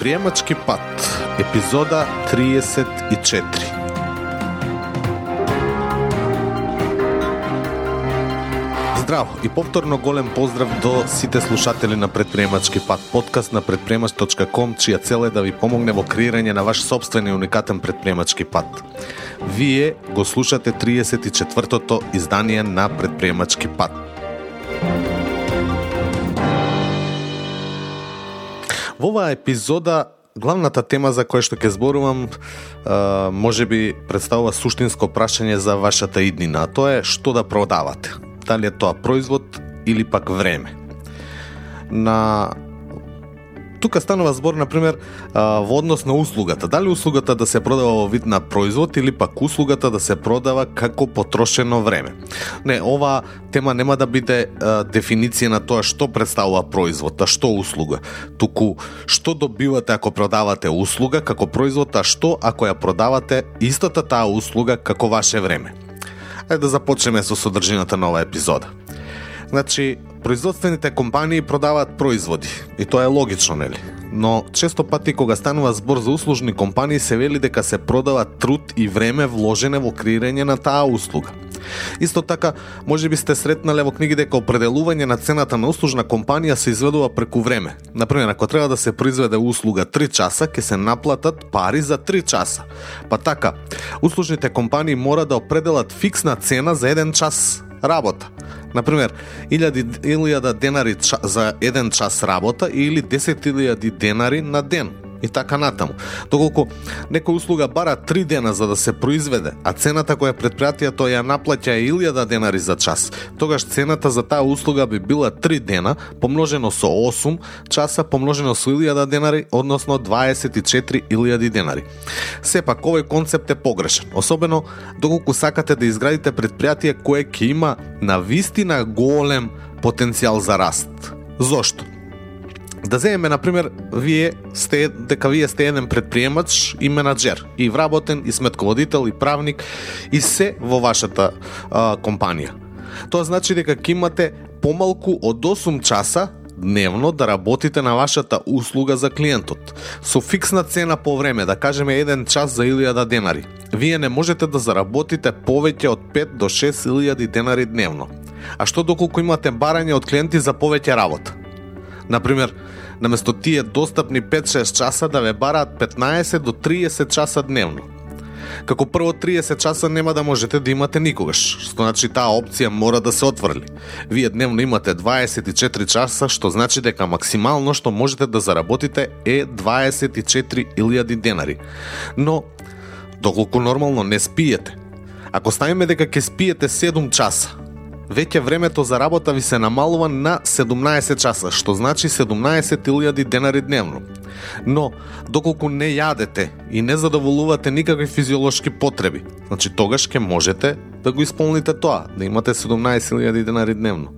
Предприемачки пат, епизода 34. Здраво и повторно голем поздрав до сите слушатели на Предприемачки пат, подкаст на предприемач.com, чија цел е да ви помогне во креирање на ваш собствен и уникатен предприемачки пат. Вие го слушате 34-тото издание на Предприемачки пат. Во оваа епизода главната тема за која што ќе зборувам може би представува суштинско прашање за вашата иднина, а тоа е што да продавате. Дали е тоа производ или пак време. На тука станува збор, на пример, во однос на услугата. Дали услугата да се продава во вид на производ или пак услугата да се продава како потрошено време. Не, ова тема нема да биде дефиниција на тоа што представува производ, а што услуга. Туку, што добивате ако продавате услуга како производ, а што ако ја продавате истата таа услуга како ваше време. Ајде да започнеме со содржината на оваа епизода. Значи, производствените компании продаваат производи. И тоа е логично, нели? Но често пати кога станува збор за услужни компании се вели дека се продава труд и време вложене во креирање на таа услуга. Исто така, може би сте сретнале во книги дека определување на цената на услужна компанија се изведува преку време. Например, ако треба да се произведе услуга 3 часа, ќе се наплатат пари за 3 часа. Па така, услужните компании мора да определат фиксна цена за 1 час работа. Например, 1000, денари за еден час работа или 10.000 денари на ден и така натаму. Доколку некоја услуга бара 3 дена за да се произведе, а цената која предпријатието ја наплаќа е 1000 денари за час, тогаш цената за таа услуга би била 3 дена помножено со 8 часа помножено со 1000 денари, односно 24.000 денари. Сепак овој концепт е погрешен, особено доколку сакате да изградите предпријатие кое ќе има на вистина голем потенцијал за раст. Зошто? Да земеме, например, вие сте, дека вие сте еден предприемач и менаджер, и вработен, и сметководител, и правник, и се во вашата а, компанија. Тоа значи дека ќе имате помалку од 8 часа дневно да работите на вашата услуга за клиентот. Со фиксна цена по време, да кажеме еден час за 1000 денари. Вие не можете да заработите повеќе од 5 до 6000 денари дневно. А што доколку имате барање од клиенти за повеќе работа? Например, наместо тие достапни 5-6 часа да ве бараат 15 до 30 часа дневно. Како прво 30 часа нема да можете да имате никогаш, што значи таа опција мора да се отврли. Вие дневно имате 24 часа, што значи дека максимално што можете да заработите е 24.000 денари. Но, доколку нормално не спиете, ако ставиме дека ќе спиете 7 часа, веќе времето за работа ви се намалува на 17 часа, што значи 17.000 денари дневно. Но, доколку не јадете и не задоволувате никакви физиолошки потреби, значи тогаш ќе можете да го исполните тоа, да имате 17.000 денари дневно.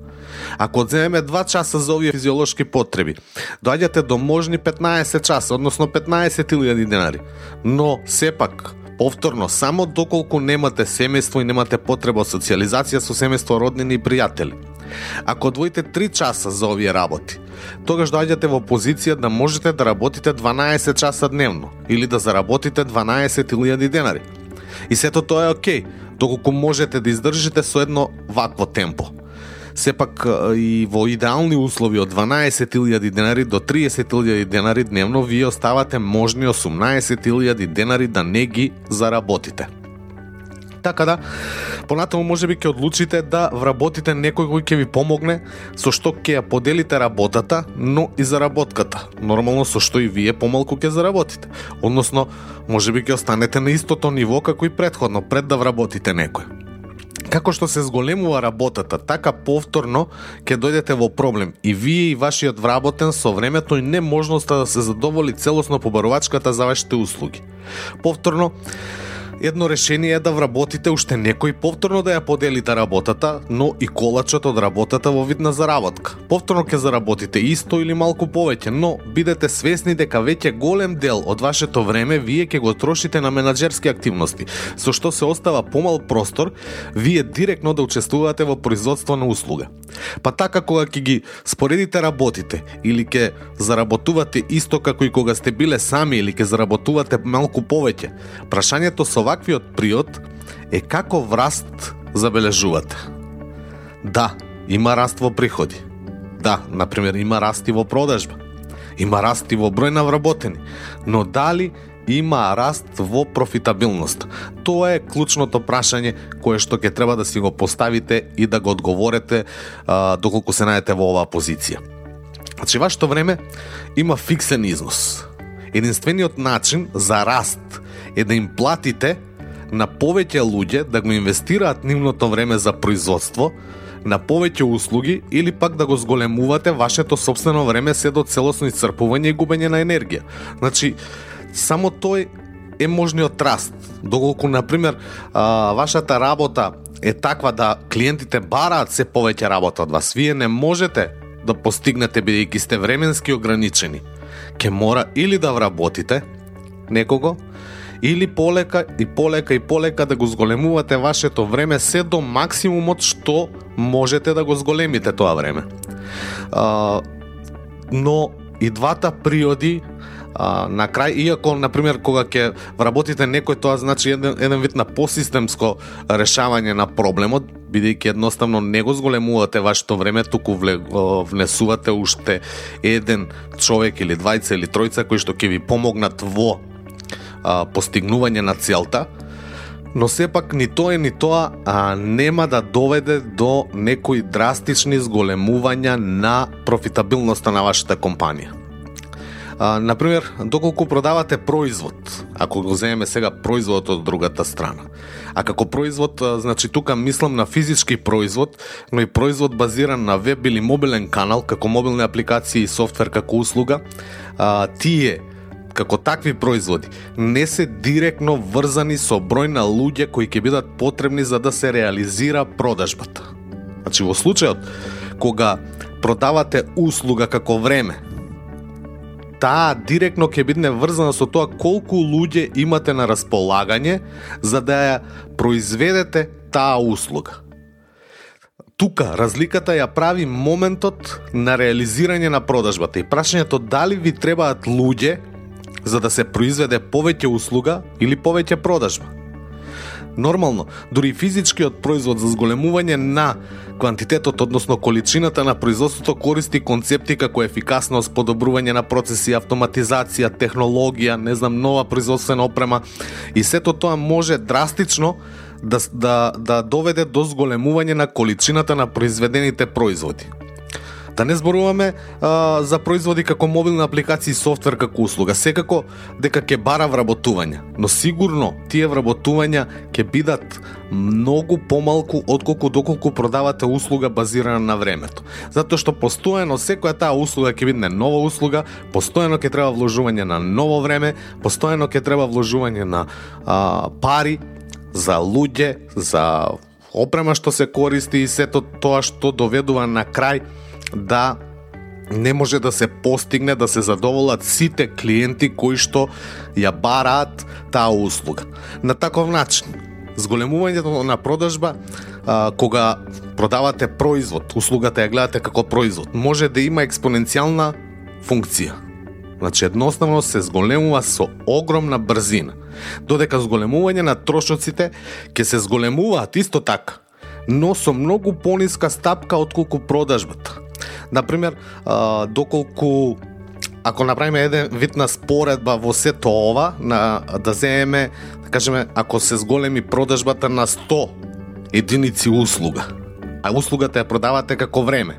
Ако одземеме 2 часа за овие физиолошки потреби, доаѓате до можни 15 часа, односно 15.000 денари. Но, сепак, Повторно, само доколку немате семејство и немате потреба од социализација со семејство, роднини и пријатели. Ако одвоите 3 часа за овие работи, тогаш доаѓате во позиција да можете да работите 12 часа дневно или да заработите 12.000 денари. И сето тоа е окей, доколку можете да издржите со едно вакво темпо сепак и во идеални услови од 12.000 денари до 30.000 денари дневно, вие оставате можни 18.000 денари да не ги заработите. Така да, понатаму може би ќе одлучите да вработите некој кој ќе ви помогне со што ќе ја поделите работата, но и заработката. Нормално со што и вие помалку ќе заработите. Односно, може би ќе останете на истото ниво како и предходно, пред да вработите некој како што се зголемува работата, така повторно ќе дојдете во проблем и вие и вашиот вработен со времето и неможноста да се задоволи целосно побарувачката за вашите услуги. Повторно, Едно решение е да вработите уште некој повторно да ја поделите работата, но и колачот од работата во вид на заработка. Повторно ќе заработите исто или малку повеќе, но бидете свесни дека веќе голем дел од вашето време вие ќе го трошите на менаџерски активности, со што се остава помал простор вие директно да учествувате во производство на услуга. Па така кога ќе ги споредите работите или ќе заработувате исто како и кога сте биле сами или ќе заработувате малку повеќе, прашањето со ваквиот приод е како враст забележувате. Да, има раст во приходи. Да, например, има раст и во продажба. Има раст и во број на вработени. Но дали има раст во профитабилност? Тоа е клучното прашање кое што ќе треба да си го поставите и да го одговорите а, доколку се најдете во оваа позиција. Значи, вашето време има фиксен износ. Единствениот начин за раст е да им платите на повеќе луѓе да го инвестираат нивното време за производство, на повеќе услуги или пак да го зголемувате вашето собствено време се до целосно исцрпување и губење на енергија. Значи, само тој е можниот раст. Доколку, например, вашата работа е таква да клиентите бараат се повеќе работа од вас, вие не можете да постигнете бидејќи сте временски ограничени. Ке мора или да вработите некого, или полека и полека и полека да го зголемувате вашето време се до максимумот што можете да го зголемите тоа време. А, но и двата приоди а, на крај, иако, например, кога ќе вработите некој, тоа значи еден, еден вид на посистемско решавање на проблемот, бидејќи едноставно не го зголемувате вашето време, туку внесувате уште еден човек или двајца или тројца кои што ќе ви помогнат во а, постигнување на целта, но сепак ни тоа ни тоа а, нема да доведе до некои драстични зголемувања на профитабилноста на вашата компанија. А, например, доколку продавате производ, ако го земеме сега производот од другата страна. А како производ, значи тука мислам на физички производ, но и производ базиран на веб или мобилен канал, како мобилни апликации и софтвер како услуга, а, тие како такви производи не се директно врзани со број на луѓе кои ќе бидат потребни за да се реализира продажбата. Значи во случајот кога продавате услуга како време, таа директно ќе биде врзана со тоа колку луѓе имате на располагање за да ја произведете таа услуга. Тука разликата ја прави моментот на реализирање на продажбата и прашањето дали ви требаат луѓе за да се произведе повеќе услуга или повеќе продажба. Нормално, дури физичкиот производ за зголемување на квантитетот, односно количината на производството користи концепти како ефикасност, подобрување на процеси, автоматизација, технологија, не знам, нова производствена опрема и сето тоа може драстично да, да, да доведе до зголемување на количината на произведените производи. Да не зборуваме а, за производи како мобилна апликација и софтвер како услуга. Секако дека ќе бара вработување, но сигурно тие вработувања ќе бидат многу помалку отколку доколку продавате услуга базирана на времето. Затоа што постојано секоја таа услуга ќе биде нова услуга, постојано ќе треба вложување на ново време, постојано ќе треба вложување на а, пари за луѓе, за опрема што се користи и сето тоа што доведува на крај да не може да се постигне да се задоволат сите клиенти кои што ја бараат таа услуга. На таков начин, зголемувањето на продажба, а, кога продавате производ, услугата ја гледате како производ, може да има експоненцијална функција. Значи, едноставно се зголемува со огромна брзина. Додека зголемување на трошоците ќе се зголемуваат исто така, но со многу пониска стапка отколку продажбата. Например, доколку ако направиме еден вид на споредба во сето ова, на, да земеме, да кажеме, ако се зголеми продажбата на 100 единици услуга, а услугата ја продавате како време,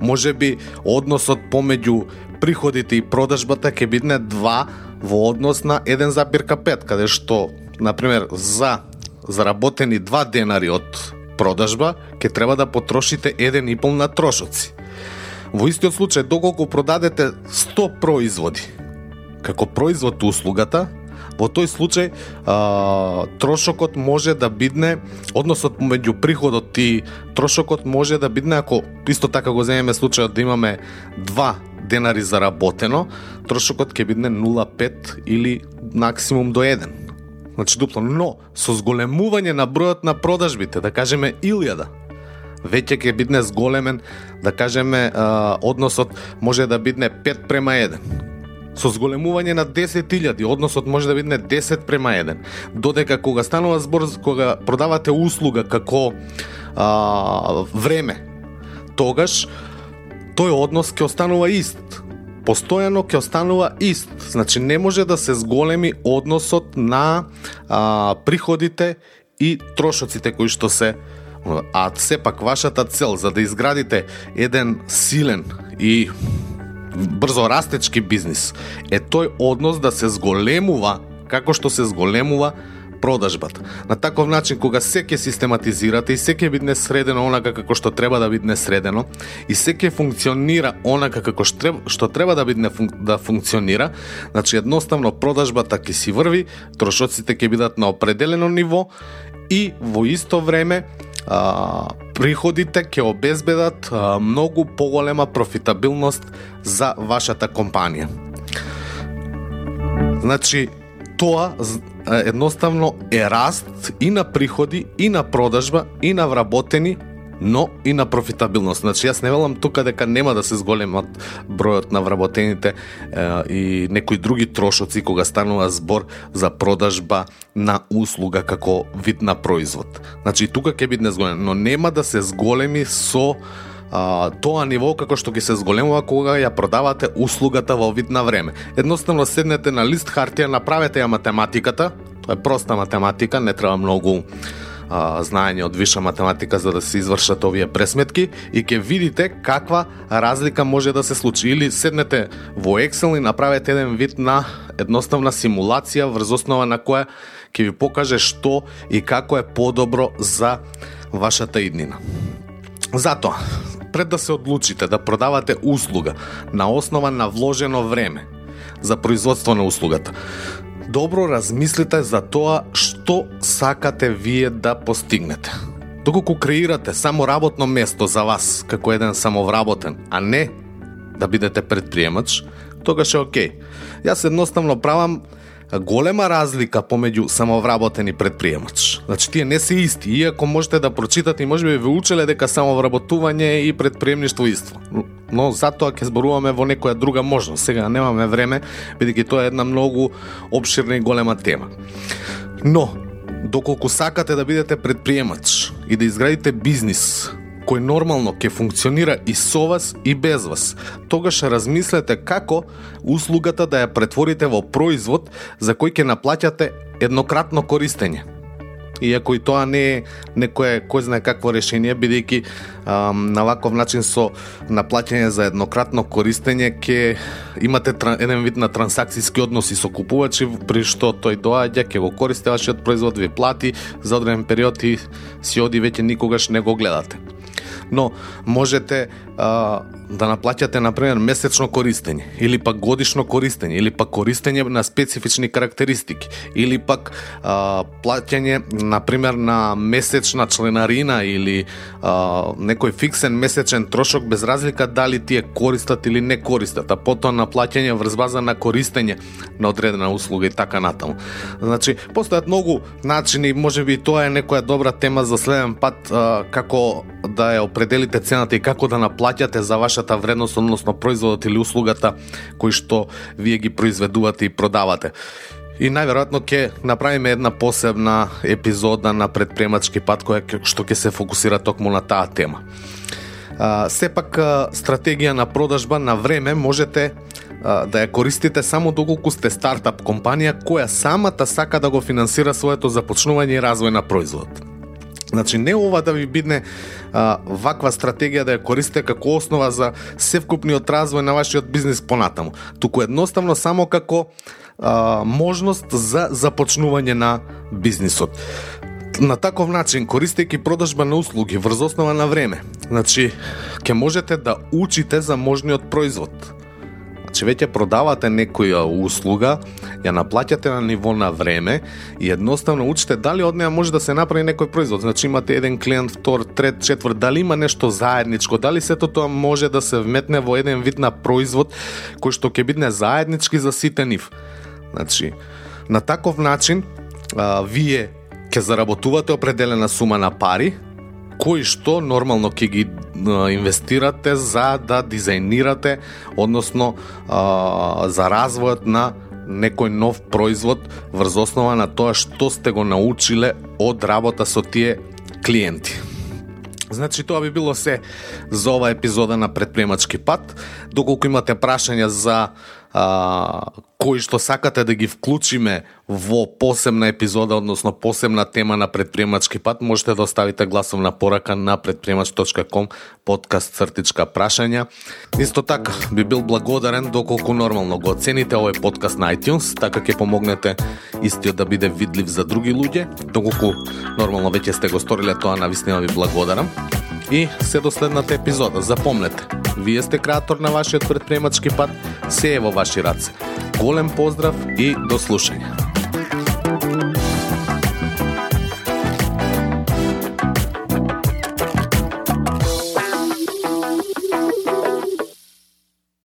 може би односот помеѓу приходите и продажбата ќе бидне 2 во однос на 1,5, каде што, например, за заработени 2 денари од продажба, ќе треба да потрошите 1,5 на трошоци. Во истиот случај, доколку продадете 100 производи, како производ услугата, Во тој случај а, трошокот може да бидне односот меѓу приходот и трошокот може да бидне ако исто така го земеме случајот да имаме два денари заработено, трошокот ќе бидне 0,5 или максимум до 1. Значи дупло, но со зголемување на бројот на продажбите, да кажеме илјада, веќе ќе бидне зголемен, да кажеме, односот може да бидне 5 према 1 со зголемување на 10.000, односот може да бидне 10 према 1. Додека кога станува збор кога продавате услуга како а, време, тогаш тој однос ќе останува ист. Постојано ќе останува ист. Значи не може да се зголеми односот на а, приходите и трошоците кои што се а сепак вашата цел за да изградите еден силен и брзо растечки бизнис е тој однос да се зголемува како што се зголемува продажбата. На таков начин кога се ќе систематизирате и се ќе бидне средено онака како што треба да бидне средено и се ќе функционира онака како што треба, да бидне да функционира, значи едноставно продажбата така ќе си врви, трошоците ќе бидат на определено ниво и во исто време а, приходите ќе обезбедат а, многу поголема профитабилност за вашата компанија. Значи, тоа едноставно е раст и на приходи, и на продажба, и на вработени но и на профитабилност. Значи, јас не велам тука дека нема да се зголемат бројот на вработените е, и некои други трошоци кога станува збор за продажба на услуга како вид на производ. Значи, тука ќе биде зголем, но нема да се зголеми со а, тоа ниво како што ќе се зголемува кога ја продавате услугата во вид на време. Едноставно седнете на лист хартија, направете ја математиката, тоа е проста математика, не треба многу а, знаење од виша математика за да се извршат овие пресметки и ќе видите каква разлика може да се случи. Или седнете во Excel и направете еден вид на едноставна симулација врз основа на која ќе ви покаже што и како е подобро за вашата иднина. Затоа, пред да се одлучите да продавате услуга на основа на вложено време за производство на услугата, добро размислите за тоа што Што сакате вие да постигнете. Доколку креирате само работно место за вас како еден самовработен, а не да бидете предприемач, тогаш е окей. Јас едноставно правам голема разлика помеѓу самовработен и предприемач. Значи тие не се исти, иако можете да прочитате и можеби ви учеле дека самовработување и предприемништво исто, Но затоа ќе зборуваме во некоја друга можност. Сега немаме време, бидејќи тоа е една многу обширна и голема тема. Но, доколку сакате да бидете предприемач и да изградите бизнис кој нормално ќе функционира и со вас и без вас. Тогаш размислете како услугата да ја претворите во производ за кој ќе наплаќате еднократно користење. Иако и тоа не е некое кој знае какво решение, бидејќи на ваков начин со наплаќање за еднократно користење ќе имате еден вид на трансакцијски односи со купувачи при што тој доаѓа, ќе го користи вашиот производ, ви плати за одреден период и си оди веќе никогаш не го гледате. Но можете а, да наплаќате например месечно користење или пак годишно користење или пак користење на специфични карактеристики или пак а, плаќање например на месечна членарина или а, некој фиксен месечен трошок без разлика дали тие користат или не користат, а потоа на плаќање врз база на користење на одредена услуга и така натаму. Значи, постојат многу начини, можеби тоа е некоја добра тема за следен пат а, како да ја определите цената и како да плаќате за вашата вредност, односно производот или услугата кој што вие ги произведувате и продавате. И најверојатно ќе направиме една посебна епизода на предприемачки пат која што ќе се фокусира токму на таа тема. А, сепак стратегија на продажба на време можете а, да ја користите само доколку сте стартап компанија која самата сака да го финансира своето започнување и развој на производ. Значи не ова да ви бидне а, ваква стратегија да ја користите како основа за севкупниот развој на вашиот бизнис понатаму, туку едноставно само како а, можност за започнување на бизнисот на таков начин, користејќи продажба на услуги врз основа на време, значи, ќе можете да учите за можниот производ. Значи веќе продавате некоја услуга, ја наплаќате на ниво на време и едноставно учите дали од неа може да се направи некој производ. Значи имате еден клиент, втор, трет, четврт, дали има нешто заедничко, дали сето тоа може да се вметне во еден вид на производ кој што ќе бидне заеднички за сите нив. Значи, на таков начин а, вие ќе заработувате определена сума на пари, кои што нормално ќе ги инвестирате за да дизајнирате, односно а, за развојот на некој нов производ врз основа на тоа што сте го научиле од работа со тие клиенти. Значи тоа би било се за ова епизода на предприемачки пат. Доколку имате прашања за а, кои што сакате да ги вклучиме во посебна епизода, односно посебна тема на предприемачки пат, можете да оставите гласовна порака на предприемач.ком подкаст цртичка прашања. Исто така, би бил благодарен доколку нормално го оцените овој подкаст на iTunes, така ќе помогнете истиот да биде видлив за други луѓе. Доколку нормално веќе сте го сториле тоа, навистина ви благодарам. И се до следната епизода. Запомнете, вие сте креатор на вашиот предприемачки пат, се е во ваши раце. Голем поздрав и до слушање.